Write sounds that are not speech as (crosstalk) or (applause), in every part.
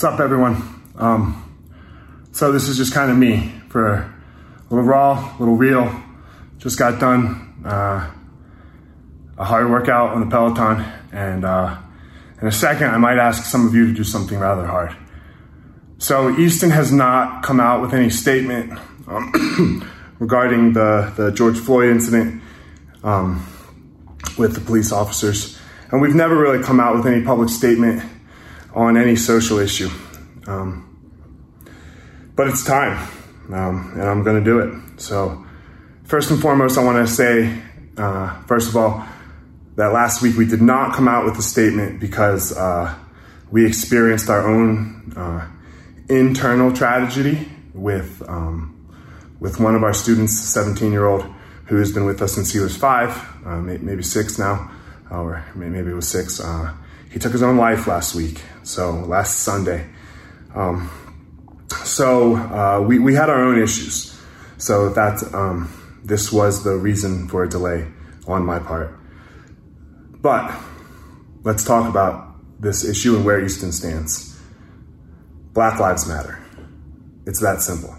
What's up, everyone? Um, so this is just kind of me for a little raw, a little real. Just got done uh, a hard workout on the Peloton, and uh, in a second, I might ask some of you to do something rather hard. So Easton has not come out with any statement um, (coughs) regarding the the George Floyd incident um, with the police officers, and we've never really come out with any public statement on any social issue. Um, but it's time, um, and I'm going to do it. So, first and foremost, I want to say, uh, first of all, that last week we did not come out with a statement because uh, we experienced our own uh, internal tragedy with um, with one of our students, 17 year old, who has been with us since he was five, uh, maybe six now, or maybe it was six. Uh, he took his own life last week, so last Sunday. Um, so uh, we, we had our own issues. So that um, this was the reason for a delay on my part. But let's talk about this issue and where Easton stands. Black Lives Matter. It's that simple.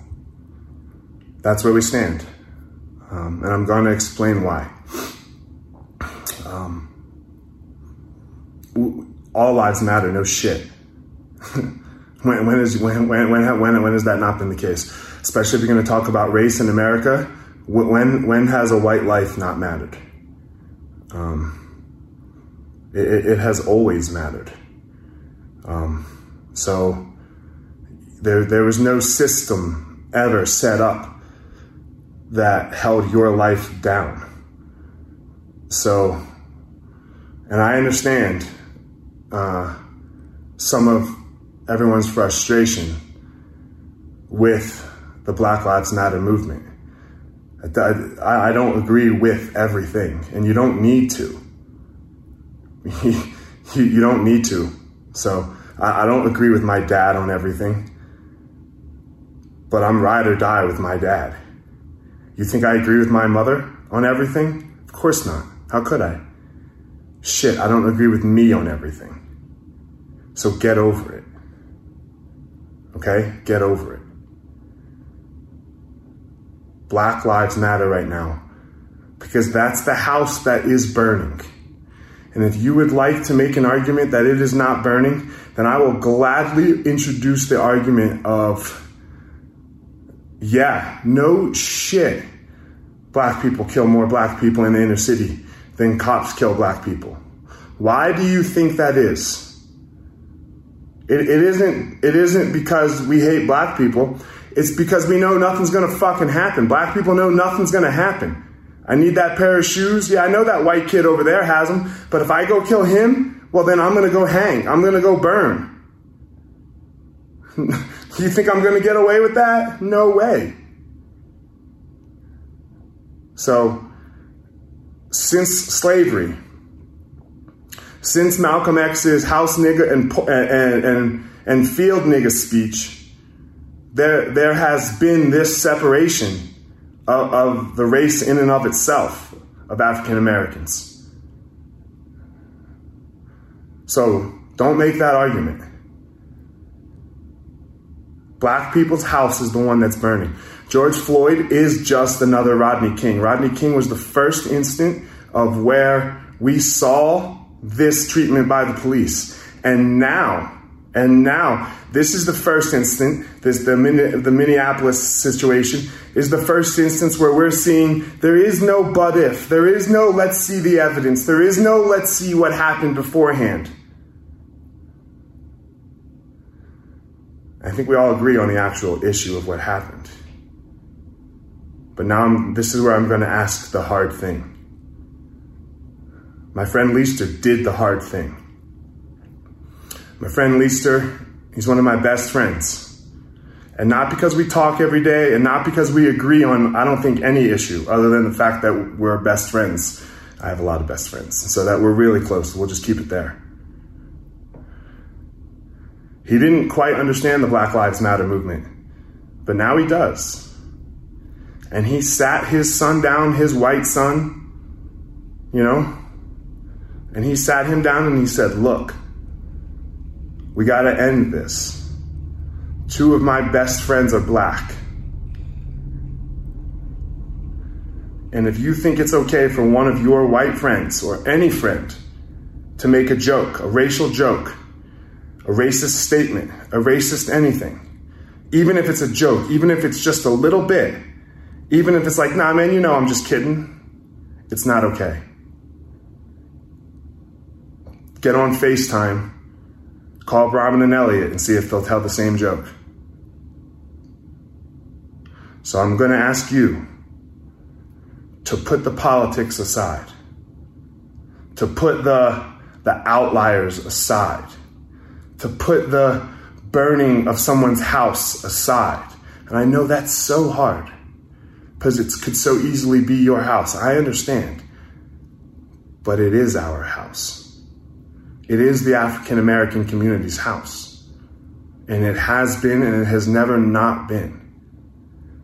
That's where we stand. Um, and I'm going to explain why. Um, all lives matter, no shit. (laughs) when, when, is, when, when, when, when, has that not been the case? Especially if you're going to talk about race in America, when, when has a white life not mattered? Um, it, it, has always mattered. Um, so there, there was no system ever set up that held your life down. So, and I understand uh, some of everyone's frustration with the Black Lives Matter movement. I, I don't agree with everything, and you don't need to. (laughs) you, you don't need to. So I, I don't agree with my dad on everything, but I'm ride or die with my dad. You think I agree with my mother on everything? Of course not. How could I? Shit, I don't agree with me on everything. So get over it. Okay? Get over it. Black Lives Matter right now because that's the house that is burning. And if you would like to make an argument that it is not burning, then I will gladly introduce the argument of, yeah, no shit. Black people kill more black people in the inner city than cops kill black people. Why do you think that is? It, it isn't it isn't because we hate black people. It's because we know nothing's gonna fucking happen. Black people know nothing's gonna happen. I need that pair of shoes. Yeah, I know that white kid over there has them, but if I go kill him, well then I'm gonna go hang. I'm gonna go burn. (laughs) you think I'm gonna get away with that? No way. So, since slavery, since Malcolm X's house nigger and, and, and, and field nigger speech, there, there has been this separation of, of the race in and of itself of African Americans. So don't make that argument. Black people's house is the one that's burning. George Floyd is just another Rodney King. Rodney King was the first instant of where we saw this treatment by the police. And now, and now, this is the first instance, this the, the Minneapolis situation is the first instance where we're seeing there is no but if, there is no let's see the evidence, there is no let's see what happened beforehand. I think we all agree on the actual issue of what happened. But now I'm, this is where I'm going to ask the hard thing. My friend Leister did the hard thing. My friend Leister, he's one of my best friends. And not because we talk every day and not because we agree on, I don't think, any issue other than the fact that we're best friends. I have a lot of best friends, so that we're really close. We'll just keep it there. He didn't quite understand the Black Lives Matter movement, but now he does. And he sat his son down, his white son, you know, and he sat him down and he said, Look, we got to end this. Two of my best friends are black. And if you think it's okay for one of your white friends or any friend to make a joke, a racial joke, a racist statement, a racist anything, even if it's a joke, even if it's just a little bit, even if it's like, nah, man, you know I'm just kidding, it's not okay. Get on FaceTime, call Robin and Elliot and see if they'll tell the same joke. So I'm going to ask you to put the politics aside, to put the, the outliers aside, to put the burning of someone's house aside. And I know that's so hard because it could so easily be your house. I understand. But it is our house. It is the African American community's house. And it has been and it has never not been.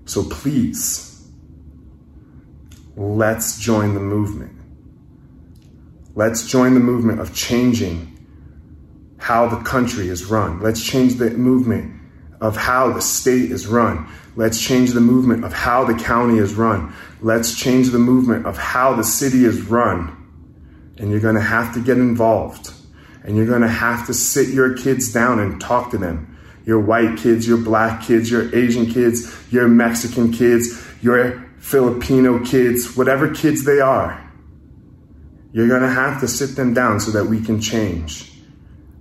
So please, let's join the movement. Let's join the movement of changing how the country is run. Let's change the movement of how the state is run. Let's change the movement of how the county is run. Let's change the movement of how the city is run. And you're going to have to get involved. And you're going to have to sit your kids down and talk to them. Your white kids, your black kids, your Asian kids, your Mexican kids, your Filipino kids, whatever kids they are, you're going to have to sit them down so that we can change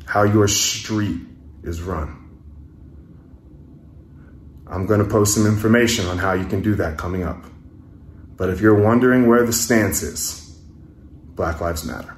how your street is run. I'm going to post some information on how you can do that coming up. But if you're wondering where the stance is, Black Lives Matter.